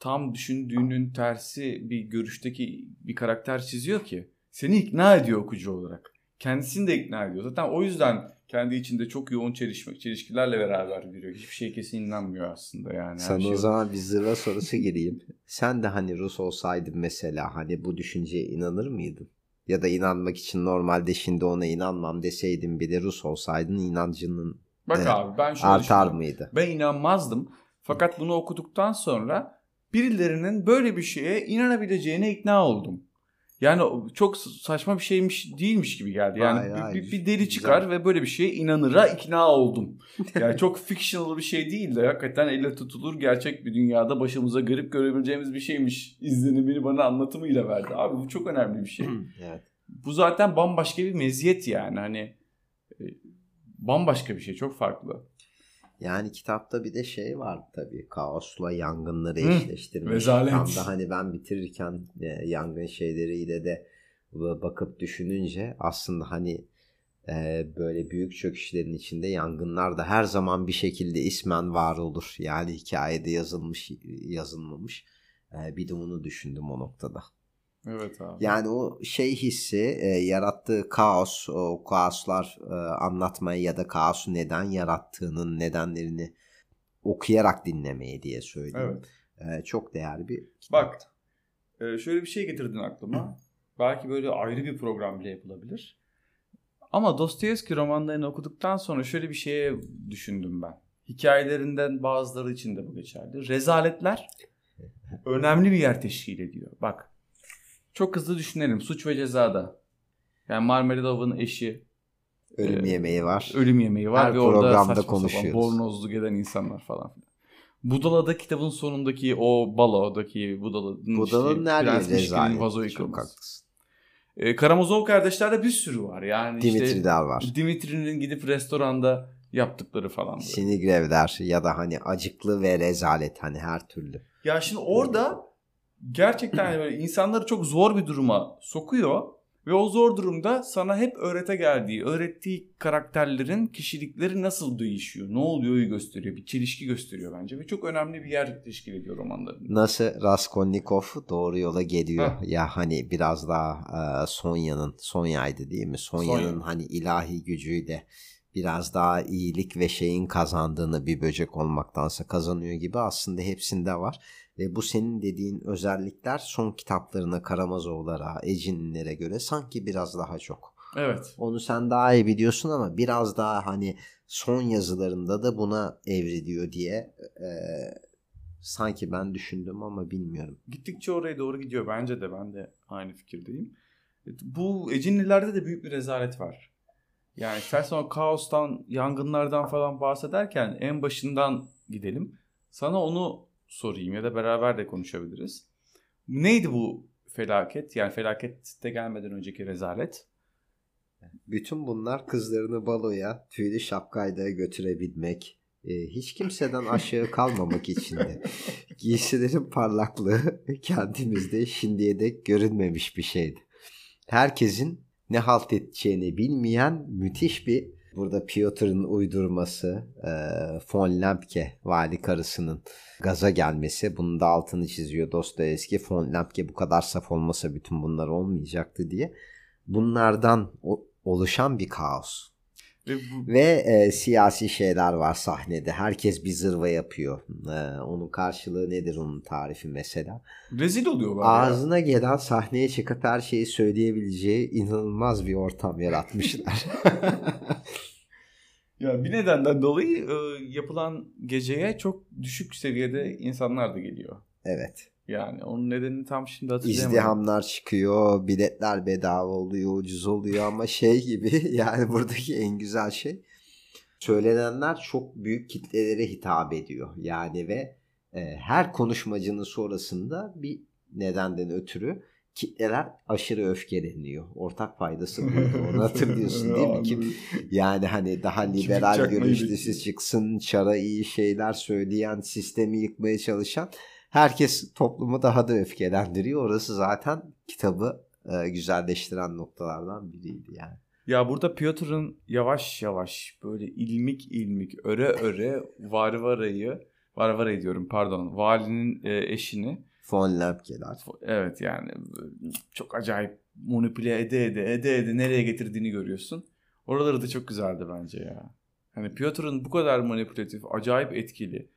tam düşündüğünün tersi bir görüşteki bir karakter çiziyor ki seni ikna ediyor okucu olarak. Kendisini de ikna ediyor. Zaten o yüzden kendi içinde çok yoğun çelişme, çelişkilerle beraber yürüyor. Hiçbir şey kesin inanmıyor aslında yani. Sana şey o zaman bir zırva sorusu gireyim. Sen de hani Rus olsaydın mesela hani bu düşünceye inanır mıydın? Ya da inanmak için normalde şimdi ona inanmam deseydin bir de Rus olsaydın inancının Bak e, abi ben şöyle artar mıydı? Ben inanmazdım. Fakat bunu okuduktan sonra birilerinin böyle bir şeye inanabileceğine ikna oldum. Yani çok saçma bir şeymiş değilmiş gibi geldi. Yani hayır, bir, hayır. bir, bir deli çıkar Güzel. ve böyle bir şeye inanıra ikna oldum. Yani çok fictional bir şey değil de hakikaten elle tutulur gerçek bir dünyada başımıza garip görebileceğimiz bir şeymiş izlenimini bana anlatımıyla verdi. Abi bu çok önemli bir şey. evet. Bu zaten bambaşka bir meziyet yani hani e, bambaşka bir şey çok farklı. Yani kitapta bir de şey var tabii kaosla yangınları Hı, eşleştirmiş. Rezalet. Tam da hani ben bitirirken e, yangın şeyleriyle de bakıp düşününce aslında hani e, böyle büyük çöküşlerin içinde yangınlar da her zaman bir şekilde ismen var olur. Yani hikayede yazılmış yazılmamış. E, bir de onu düşündüm o noktada. Evet abi. Yani o şey hissi e, yarattığı kaos, o kaoslar e, anlatmayı ya da kaosu neden yarattığının nedenlerini okuyarak dinlemeyi diye söyleyeyim. Evet. E, çok değerli bir kitap. Bak e, şöyle bir şey getirdin aklıma. Belki böyle ayrı bir program bile yapılabilir. Ama Dostoyevski romanlarını okuduktan sonra şöyle bir şeye düşündüm ben. Hikayelerinden bazıları için de bu geçerli. Rezaletler önemli bir yer teşkil ediyor. Bak çok hızlı düşünelim. Suç ve cezada. Yani Marmeladov'un eşi. Ölüm e, yemeği var. Ölüm yemeği var. Her ve programda orada konuşuyoruz. Bornozlu gelen insanlar falan. Budala'da kitabın sonundaki o balodaki Budala'nın Budala'nın işte, nerede rezalet? Vazo haklısın. E, Karamazov kardeşlerde bir sürü var. Yani Dimitri'ler işte, var. Dimitri'nin gidip restoranda yaptıkları falan. Sinigrevler ya da hani acıklı ve rezalet hani her türlü. Ya şimdi orada gerçekten böyle insanları çok zor bir duruma sokuyor ve o zor durumda sana hep öğrete geldiği, öğrettiği karakterlerin kişilikleri nasıl değişiyor, ne oluyor gösteriyor. Bir çelişki gösteriyor bence ve çok önemli bir yer teşkil ediyor romanların. Nasıl Raskolnikov doğru yola geliyor. Ha. Ya hani biraz daha e, Sonya'nın, Sonya'ydı değil mi? Sonya'nın Sonya. hani ilahi gücüyle biraz daha iyilik ve şeyin kazandığını bir böcek olmaktansa kazanıyor gibi aslında hepsinde var. Ve bu senin dediğin özellikler son kitaplarına Karamazovlara, Ecinlilere göre sanki biraz daha çok. Evet. Onu sen daha iyi biliyorsun ama biraz daha hani son yazılarında da buna evriliyor diye e, sanki ben düşündüm ama bilmiyorum. Gittikçe oraya doğru gidiyor bence de ben de aynı fikirdeyim. Bu Ecinlilerde de büyük bir rezalet var. Yani istersen o kaostan, yangınlardan falan bahsederken en başından gidelim. Sana onu sorayım ya da beraber de konuşabiliriz. Neydi bu felaket? Yani felakette gelmeden önceki rezalet. Bütün bunlar kızlarını baloya tüylü şapkayla götürebilmek, e, hiç kimseden aşağı kalmamak için de giysilerin parlaklığı kendimizde şimdiye dek görünmemiş bir şeydi. Herkesin ne halt edeceğini bilmeyen müthiş bir Burada Piotr'ın uydurması, e, von Lempke vali karısının gaza gelmesi. Bunun da altını çiziyor Dostoyevski. Von Lempke bu kadar saf olmasa bütün bunlar olmayacaktı diye. Bunlardan oluşan bir kaos. Ve, bu... Ve e, siyasi şeyler var sahnede. Herkes bir zırva yapıyor. E, onun karşılığı nedir onun tarifi mesela? Rezil oluyor Ağzına ya. gelen sahneye çıkıp her şeyi söyleyebileceği inanılmaz bir ortam yaratmışlar. ya bir nedenden dolayı e, yapılan geceye çok düşük seviyede insanlar da geliyor. Evet. Yani onun nedenini tam şimdi hatırlayamadım. İzdihamlar çıkıyor, biletler bedava oluyor, ucuz oluyor ama şey gibi yani buradaki en güzel şey söylenenler çok büyük kitlelere hitap ediyor. Yani ve e, her konuşmacının sonrasında bir nedenden ötürü kitleler aşırı öfkeleniyor. Ortak faydası buydu. Onu hatırlıyorsun değil mi? Kim, yani hani daha liberal görüşlüsü çıksın, çara iyi şeyler söyleyen, sistemi yıkmaya çalışan herkes toplumu daha da öfkelendiriyor. Orası zaten kitabı e, güzelleştiren noktalardan biriydi yani. Ya burada Piotr'ın yavaş yavaş böyle ilmik ilmik öre öre Varvara'yı Varvara diyorum pardon valinin e, eşini Von Lepkeler. Evet yani çok acayip manipüle ede ede ede ede nereye getirdiğini görüyorsun. Oraları da çok güzeldi bence ya. Hani Piotr'ın bu kadar manipülatif, acayip etkili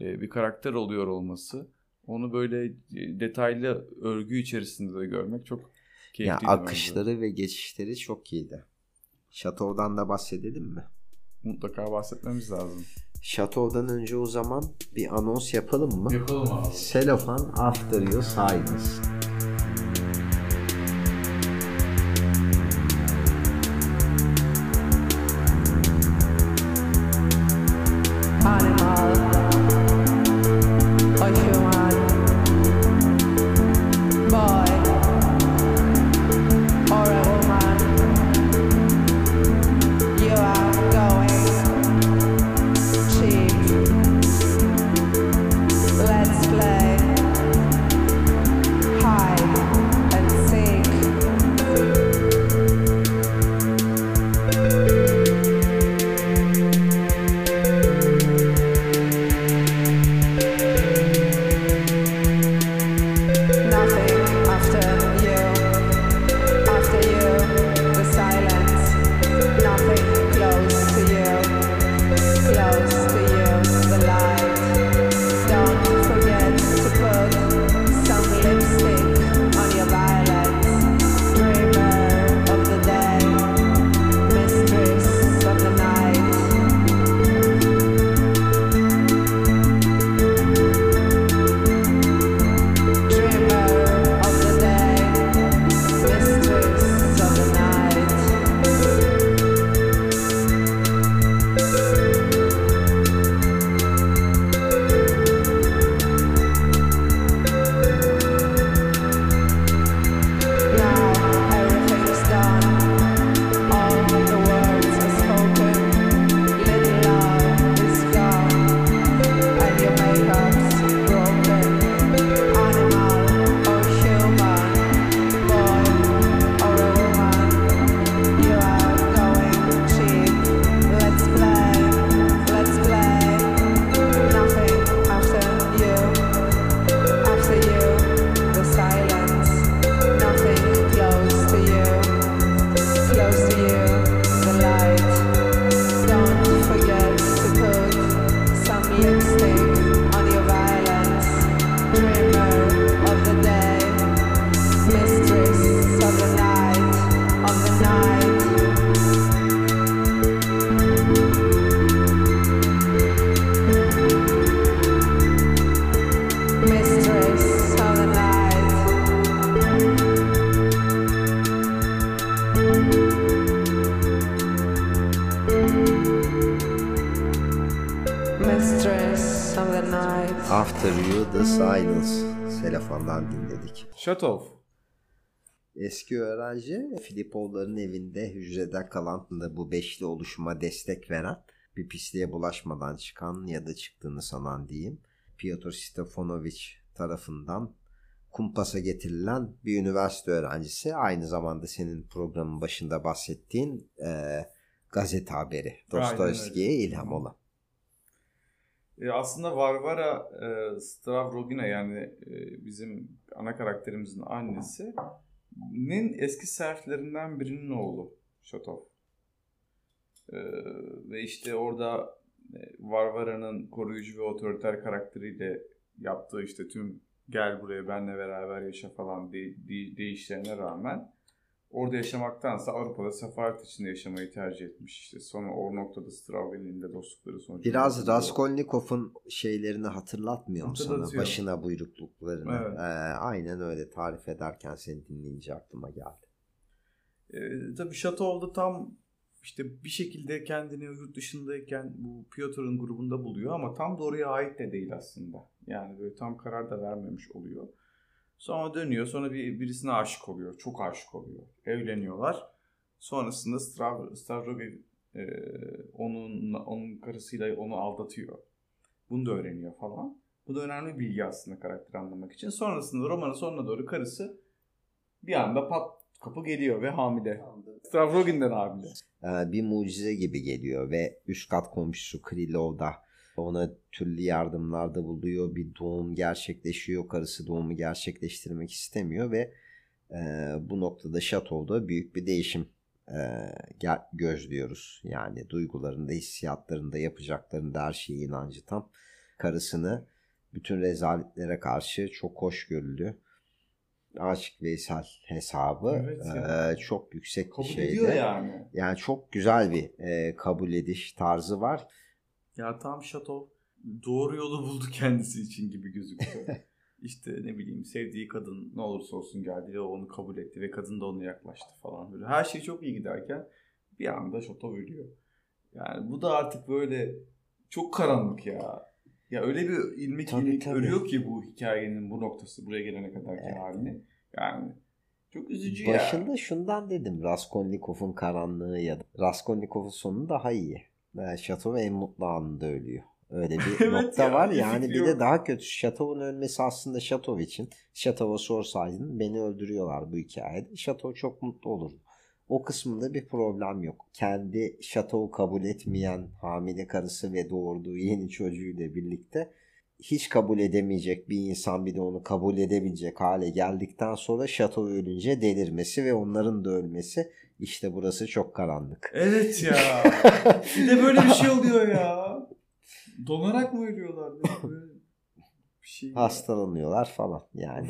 e, bir karakter oluyor olması onu böyle e, detaylı örgü içerisinde de görmek çok keyifli. Ya akışları bence. ve geçişleri çok iyiydi. Şatov'dan da bahsedelim mi? Mutlaka bahsetmemiz lazım. Şatov'dan önce o zaman bir anons yapalım mı? Yapalım abi. Selofan After You Silence. After You The Silence Selefon'dan dinledik. Shutov. Eski öğrenci Filipovların evinde hücrede kalan da bu beşli oluşuma destek veren bir pisliğe bulaşmadan çıkan ya da çıktığını sanan diyeyim. Piotr Stefanovich tarafından kumpasa getirilen bir üniversite öğrencisi. Aynı zamanda senin programın başında bahsettiğin e, gazete haberi. Dostoyevski'ye ilham olan. E, aslında Varvara e, Stavrogina yani e, bizim ana karakterimizin annesi nin eski serflerinden birinin oğlu Şatov. E, ve işte orada e, Varvara'nın koruyucu ve otoriter karakteriyle yaptığı işte tüm gel buraya benle beraber yaşa falan de, de, deyişlerine rağmen orada yaşamaktansa Avrupa'da sefaret içinde yaşamayı tercih etmiş. İşte sonra o noktada Straubing'in de dostlukları sonucu. Biraz Raskolnikov'un şeylerini hatırlatmıyor mu sana? Başına buyrukluklarını. Evet. Ee, aynen öyle tarif ederken seni dinleyince aklıma geldi. Ee, tabii Şatov'da tam işte bir şekilde kendini yurt dışındayken bu Piotr'un grubunda buluyor ama tam da oraya ait de değil aslında. Yani böyle tam karar da vermemiş oluyor. Sonra dönüyor. Sonra bir birisine aşık oluyor. Çok aşık oluyor. Evleniyorlar. Sonrasında Strav, Stavrovi e, onun onun karısıyla onu aldatıyor. Bunu da öğreniyor falan. Bu da önemli bir bilgi aslında karakteri anlamak için. Sonrasında romanın sonuna doğru karısı bir anda pat kapı geliyor ve hamile. Stavrogin'den hamile. Ee, bir mucize gibi geliyor ve üst kat komşusu Krillov da ona türlü yardımlarda buluyor. Bir doğum gerçekleşiyor. Karısı doğumu gerçekleştirmek istemiyor ve e, bu noktada Şatov'da büyük bir değişim e, gözlüyoruz. Yani duygularında, hissiyatlarında, yapacaklarında her şeye inancı tam. Karısını bütün rezaletlere karşı çok hoşgörülü, Aşık Veysel hesabı evet e, çok yüksek kabul bir şeyde. yani. Yani çok güzel bir e, kabul ediş tarzı var. Ya tam Şatov doğru yolu buldu kendisi için gibi gözüküyor. İşte ne bileyim sevdiği kadın ne olursa olsun geldi ve onu kabul etti ve kadın da ona yaklaştı falan böyle. Her şey çok iyi giderken bir anda Şatov ölüyor. Yani bu da artık böyle çok karanlık ya. Ya öyle bir ilmek tabii, ilmek tabii. örüyor ki bu hikayenin bu noktası buraya gelene kadarki evet. halini. Yani çok üzücü Başında ya. Başında şundan dedim Raskolnikov'un karanlığı ya da Raskolnikov'un sonu daha iyi. Şatov en mutlu anında ölüyor. Öyle bir evet nokta ya, var. Yani bir de daha kötü Şatov'un ölmesi aslında Şatov için. Şatov'a sorsaydın beni öldürüyorlar bu hikayede. Şatov çok mutlu olur. O kısmında bir problem yok. Kendi Şatov'u kabul etmeyen hamile karısı ve doğurduğu yeni çocuğuyla birlikte hiç kabul edemeyecek bir insan bir de onu kabul edebilecek hale geldikten sonra Şatov ölünce delirmesi ve onların da ölmesi işte burası çok karanlık. Evet ya. bir de böyle bir şey oluyor ya. Donarak mı ölüyorlar? Böyle bir şey Hastalanıyorlar falan yani.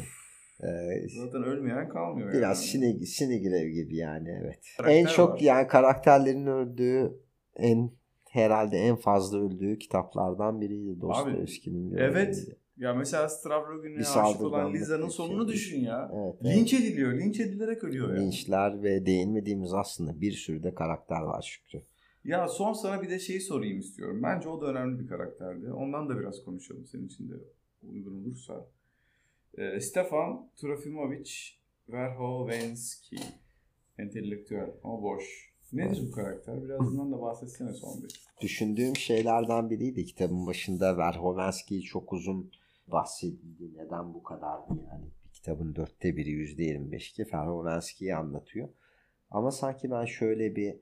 Ee, Zaten ölmeyen kalmıyor. Biraz yani. Sinigrev gibi yani evet. Karakter en çok var. yani karakterlerin öldüğü en herhalde en fazla öldüğü kitaplardan biriydi Dostoyevski'nin. Evet. Ya mesela Stavrogin'e aşık olan Liza'nın sonunu düşün ya. Evet, evet. Linç ediliyor. Linç edilerek ölüyor ya. Linçler ve değinmediğimiz aslında bir sürü de karakter var Şükrü. Ya son sana bir de şeyi sorayım istiyorum. Bence o da önemli bir karakterdi. Ondan da biraz konuşalım senin için de uygun olursa. Ee, Stefan Trofimovich Verhovensky. Entelektüel ama boş. Nedir bu karakter? Biraz bundan da bahsetsene son bir. Düşündüğüm şeylerden biriydi. Kitabın başında Verhovensky'yi çok uzun bahsedildi. Neden bu kadardı yani? Bir kitabın dörtte biri yüzde yirmi beş ki Verhovensky'yi anlatıyor. Ama sanki ben şöyle bir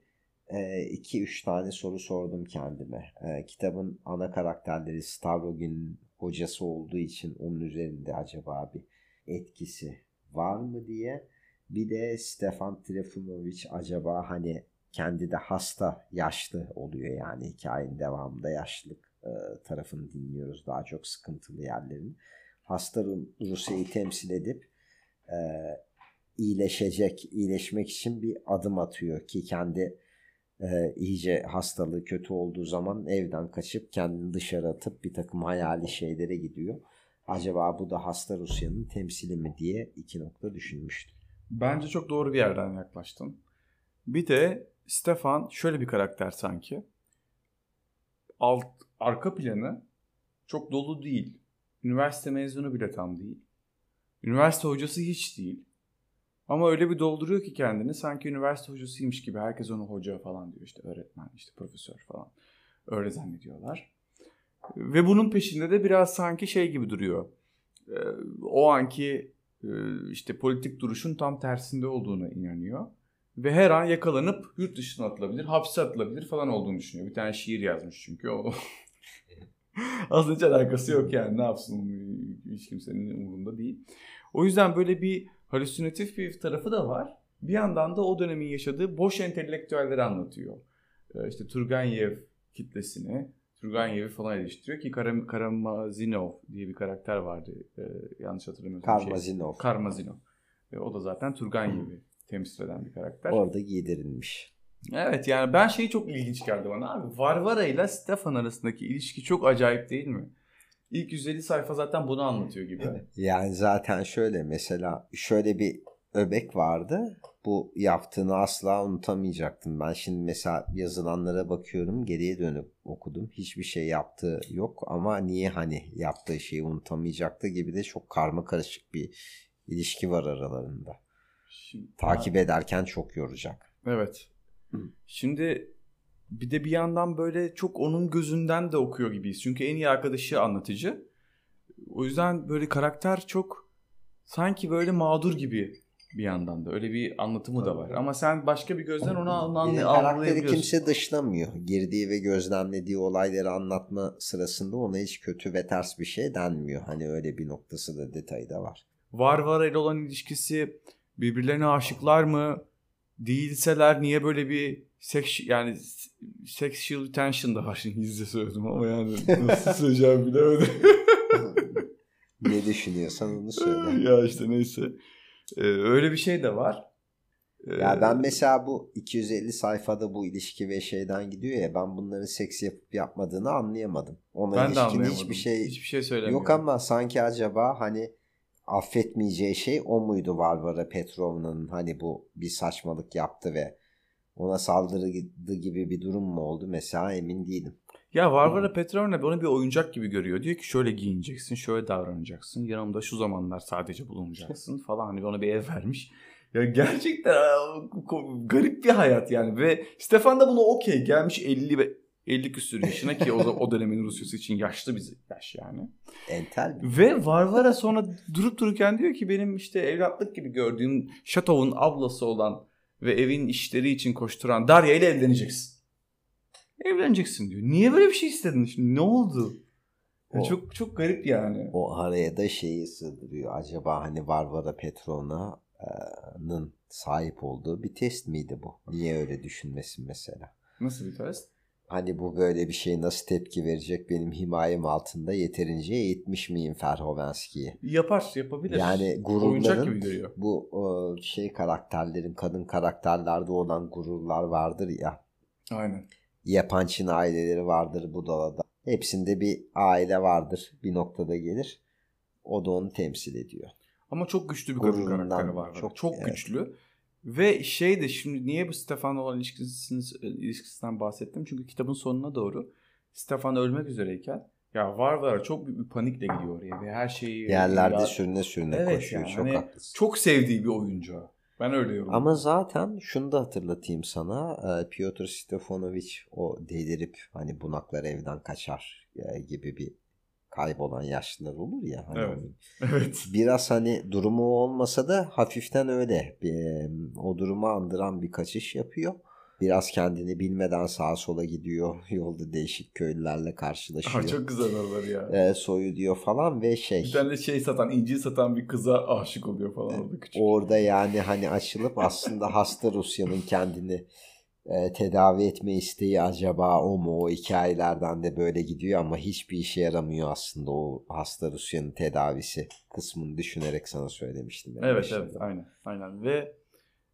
e, iki üç tane soru sordum kendime. E, kitabın ana karakterleri Stavrogin hocası olduğu için onun üzerinde acaba bir etkisi var mı diye. Bir de Stefan Trifunovic acaba hani kendi de hasta, yaşlı oluyor yani hikayenin devamında yaşlılık tarafını dinliyoruz daha çok sıkıntılı yerlerini. Hasta Rusya'yı temsil edip e, iyileşecek, iyileşmek için bir adım atıyor ki kendi e, iyice hastalığı kötü olduğu zaman evden kaçıp kendini dışarı atıp bir takım hayali şeylere gidiyor. Acaba bu da hasta Rusya'nın temsili mi diye iki nokta düşünmüştüm. Bence çok doğru bir yerden yaklaştın. Bir de Stefan şöyle bir karakter sanki. Alt arka planı çok dolu değil. Üniversite mezunu bile tam değil. Üniversite hocası hiç değil. Ama öyle bir dolduruyor ki kendini sanki üniversite hocasıymış gibi. Herkes onu hoca falan diyor işte öğretmen, işte profesör falan. Öyle zannediyorlar. Ve bunun peşinde de biraz sanki şey gibi duruyor. Ee, o anki e, işte politik duruşun tam tersinde olduğuna inanıyor. Ve her an yakalanıp yurt dışına atılabilir, hapse atılabilir falan olduğunu düşünüyor. Bir tane şiir yazmış çünkü o. Aslında hiç alakası yok yani ne yapsın hiç kimsenin umurunda değil. O yüzden böyle bir halüsinatif bir tarafı da var. Bir yandan da o dönemin yaşadığı boş entelektüelleri anlatıyor. Ee, işte Turgenev kitlesini, Turgenev'i falan eleştiriyor ki Karam Karamazinov diye bir karakter vardı. Ee, yanlış hatırlamıyorsam. Karmazinov. Şey. Karmazinov. O da zaten Turgenev'i temsil eden bir karakter. Orada giydirilmiş. Evet yani ben şeyi çok ilginç geldi bana abi. Varvara ile Stefan arasındaki ilişki çok acayip değil mi? İlk 150 sayfa zaten bunu anlatıyor gibi. Yani zaten şöyle mesela şöyle bir öbek vardı. Bu yaptığını asla unutamayacaktım. Ben şimdi mesela yazılanlara bakıyorum geriye dönüp okudum. Hiçbir şey yaptığı yok ama niye hani yaptığı şeyi unutamayacaktı gibi de çok karma karışık bir ilişki var aralarında. Şimdi, Takip ha. ederken çok yoracak. Evet. Şimdi bir de bir yandan böyle çok onun gözünden de okuyor gibiyiz. Çünkü en iyi arkadaşı anlatıcı. O yüzden böyle karakter çok sanki böyle mağdur gibi bir yandan da. Öyle bir anlatımı da var. Ama sen başka bir gözden onu anlayabiliyorsun. Karakteri kimse dışlamıyor. Girdiği ve gözlemlediği olayları anlatma sırasında ona hiç kötü ve ters bir şey denmiyor. Hani öyle bir noktası da detayı da var. Var var ile olan ilişkisi birbirlerine aşıklar mı? Değilseler niye böyle bir seks yani sexual tension da var İngilizce söyledim ama yani nasıl söyleyeceğim bilemedim. ne düşünüyorsan onu söyle. ya işte neyse. Ee, öyle bir şey de var. Ee, ya ben mesela bu 250 sayfada bu ilişki ve şeyden gidiyor ya ben bunların seks yapıp yapmadığını anlayamadım. Ona ben ilişkin hiçbir şey, hiçbir şey yok ama sanki acaba hani affetmeyeceği şey o muydu Varvara Petrovna'nın hani bu bir saçmalık yaptı ve ona saldırdı gibi bir durum mu oldu mesela emin değilim. Ya Varvara Petrovna onu bir oyuncak gibi görüyor. Diyor ki şöyle giyineceksin, şöyle davranacaksın. Yanımda şu zamanlar sadece bulunacaksın falan. Hani ona bir ev vermiş. Ya gerçekten garip bir hayat yani. Ve Stefan da buna okey. Gelmiş 50 ve 50 küsür yaşına ki o, o dönemin Rusyası için yaşlı bir yaş yani. Entel. Ve Varvara sonra durup dururken diyor ki benim işte evlatlık gibi gördüğüm şatovun ablası olan ve evin işleri için koşturan Darya ile evleneceksin. Evleneceksin diyor. Niye böyle bir şey istedin şimdi? Ne oldu? O, çok çok garip yani. O araya da şeyi sığdırıyor. Acaba hani Varvara Petrovna'nın sahip olduğu bir test miydi bu? Niye öyle düşünmesin mesela? Nasıl bir test? Hani bu böyle bir şey nasıl tepki verecek benim himayem altında yeterince eğitmiş miyim Ferhovenski'yi? Yapar, yapabilir. Yani gururların bu o, şey karakterlerin, kadın karakterlerde olan gururlar vardır ya. Aynen. Yapançın aileleri vardır Budala'da. Hepsinde bir aile vardır. Bir noktada gelir. O da onu temsil ediyor. Ama çok güçlü bir kadın karakteri var. Çok, çok evet. güçlü. Ve şey de şimdi niye bu Stefan olan ilişkisinden bahsettim? Çünkü kitabın sonuna doğru Stefan ölmek üzereyken ya var var çok büyük bir panikle gidiyor oraya ve her şeyi yerlerde ya, sürüne sürüne evet koşuyor. Yani, çok hani haklısın. Çok sevdiği bir oyuncu. Ben öyle yorumluyorum. Ama zaten şunu da hatırlatayım sana. E, Piotr Stefanovich o delirip hani bunaklar evden kaçar e, gibi bir kaybolan yaşlılar olur ya. Hani evet. evet. Biraz hani durumu olmasa da hafiften öyle. Bir, o durumu andıran bir kaçış yapıyor. Biraz kendini bilmeden sağa sola gidiyor. Yolda değişik köylülerle karşılaşıyor. Aa, çok güzel olur ya. E, soyu diyor falan ve şey. Bir tane şey satan, inci satan bir kıza aşık oluyor falan orada küçük. Orada yani hani açılıp aslında hasta Rusya'nın kendini e, tedavi etme isteği acaba o mu? O hikayelerden de böyle gidiyor ama hiçbir işe yaramıyor aslında o hasta Rusya'nın tedavisi kısmını düşünerek sana söylemiştim. Evet başında. evet aynen aynen ve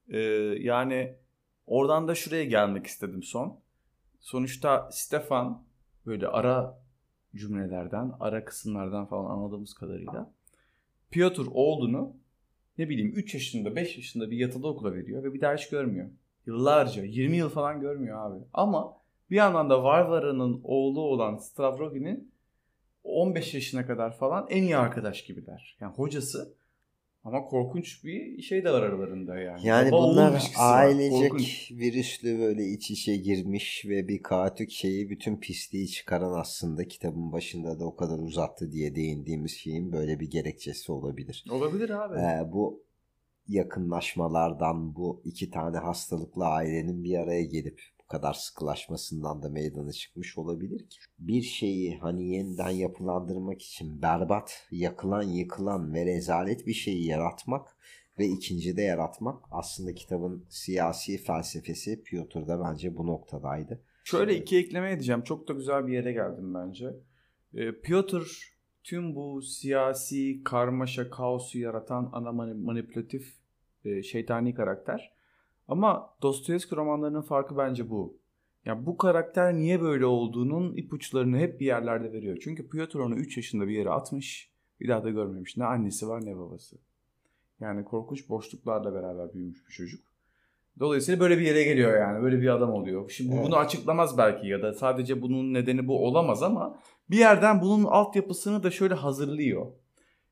e, yani oradan da şuraya gelmek istedim son. Sonuçta Stefan böyle ara cümlelerden, ara kısımlardan falan anladığımız kadarıyla Piotr oğlunu ne bileyim 3 yaşında 5 yaşında bir yatılı okula veriyor ve bir daha hiç görmüyor. Yıllarca 20 yıl falan görmüyor abi. Ama bir yandan da Varvara'nın oğlu olan Stavrogin'in 15 yaşına kadar falan en iyi arkadaş gibiler. Yani hocası ama korkunç bir şey de var aralarında yani. Yani Baba bunlar ailecek virüslü böyle iç içe girmiş ve bir kaotik şeyi bütün pisliği çıkaran aslında kitabın başında da o kadar uzattı diye değindiğimiz şeyin böyle bir gerekçesi olabilir. Olabilir abi. Ee, bu yakınlaşmalardan bu iki tane hastalıklı ailenin bir araya gelip kadar sıkılaşmasından da meydana çıkmış olabilir ki. Bir şeyi hani yeniden yapılandırmak için berbat, yakılan, yıkılan ve rezalet bir şeyi yaratmak ve ikincide yaratmak aslında kitabın siyasi felsefesi Piotr'da bence bu noktadaydı. Şöyle iki ekleme edeceğim. Çok da güzel bir yere geldim bence. E, Piotr tüm bu siyasi karmaşa, kaosu yaratan ana manipülatif e, şeytani karakter. Ama Dostoyevski romanlarının farkı bence bu. Ya bu karakter niye böyle olduğunun ipuçlarını hep bir yerlerde veriyor. Çünkü Piotr onu 3 yaşında bir yere atmış. Bir daha da görmemiş. Ne annesi var ne babası. Yani korkunç boşluklarla beraber büyümüş bir çocuk. Dolayısıyla böyle bir yere geliyor yani. Böyle bir adam oluyor. Şimdi evet. bunu açıklamaz belki ya da sadece bunun nedeni bu olamaz ama bir yerden bunun altyapısını da şöyle hazırlıyor.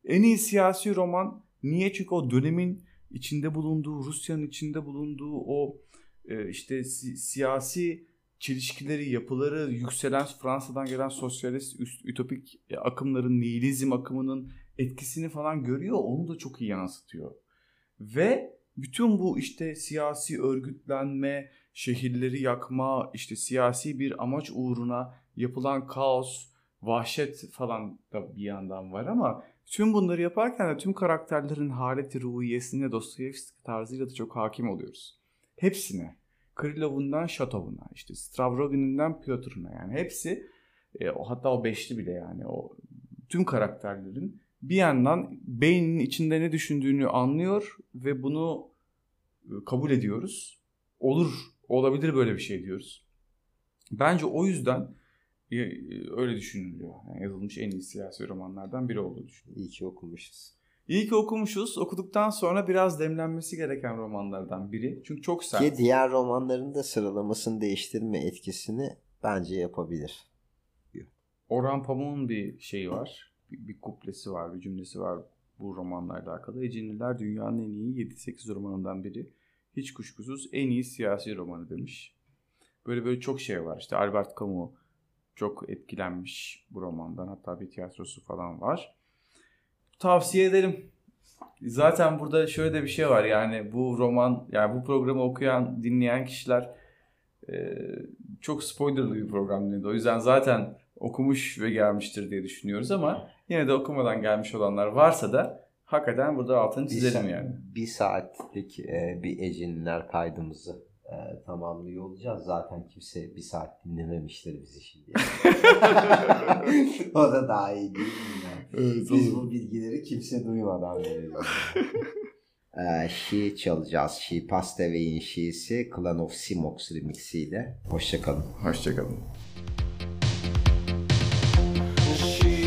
En iyi siyasi roman niye? Çünkü o dönemin içinde bulunduğu, Rusya'nın içinde bulunduğu o e, işte si- siyasi çelişkileri, yapıları, yükselen Fransa'dan gelen sosyalist üst, ütopik e, akımların, nihilizm akımının etkisini falan görüyor. Onu da çok iyi yansıtıyor. Ve bütün bu işte siyasi örgütlenme, şehirleri yakma, işte siyasi bir amaç uğruna yapılan kaos, vahşet falan da bir yandan var ama Tüm bunları yaparken de tüm karakterlerin haleti ruhiyesine Dostoyevski tarzıyla da çok hakim oluyoruz. Hepsine. Krilov'undan Şatov'una, işte Stavrogin'inden Piotr'una yani hepsi e, hatta o beşli bile yani o tüm karakterlerin bir yandan beyninin içinde ne düşündüğünü anlıyor ve bunu kabul ediyoruz. Olur, olabilir böyle bir şey diyoruz. Bence o yüzden öyle düşünülüyor. Yani yazılmış en iyi siyasi romanlardan biri olduğu düşünülüyor. İyi ki okumuşuz. İyi ki okumuşuz. Okuduktan sonra biraz demlenmesi gereken romanlardan biri. Çünkü çok sert. Ki diğer romanların da sıralamasını değiştirme etkisini bence yapabilir. Orhan Pamuk'un bir şeyi var. Bir, bir kuplesi var, bir cümlesi var bu romanlarla alakalı. Ecinliler dünyanın en iyi 7-8 romanından biri. Hiç kuşkusuz en iyi siyasi romanı demiş. Böyle böyle çok şey var. İşte Albert Camus, çok etkilenmiş bu romandan. Hatta bir tiyatrosu falan var. Tavsiye ederim. Zaten burada şöyle de bir şey var yani bu roman yani bu programı okuyan dinleyen kişiler çok spoilerlı bir program dedi. O yüzden zaten okumuş ve gelmiştir diye düşünüyoruz ama yine de okumadan gelmiş olanlar varsa da hakikaten burada altını çizelim bir, yani. Bir saatlik e, bir Ejinler kaydımızı e, tamamlıyor olacağız. Zaten kimse bir saat dinlememiştir bizi şimdi. o da daha iyi değil mi? Yani? Evet, Biz bu bilgileri kimse duymadan verelim. ee, şi çalacağız. Şi Pastevey'in şiisi Clan of Simox remixiyle. Hoşçakalın. Hoşçakalın. she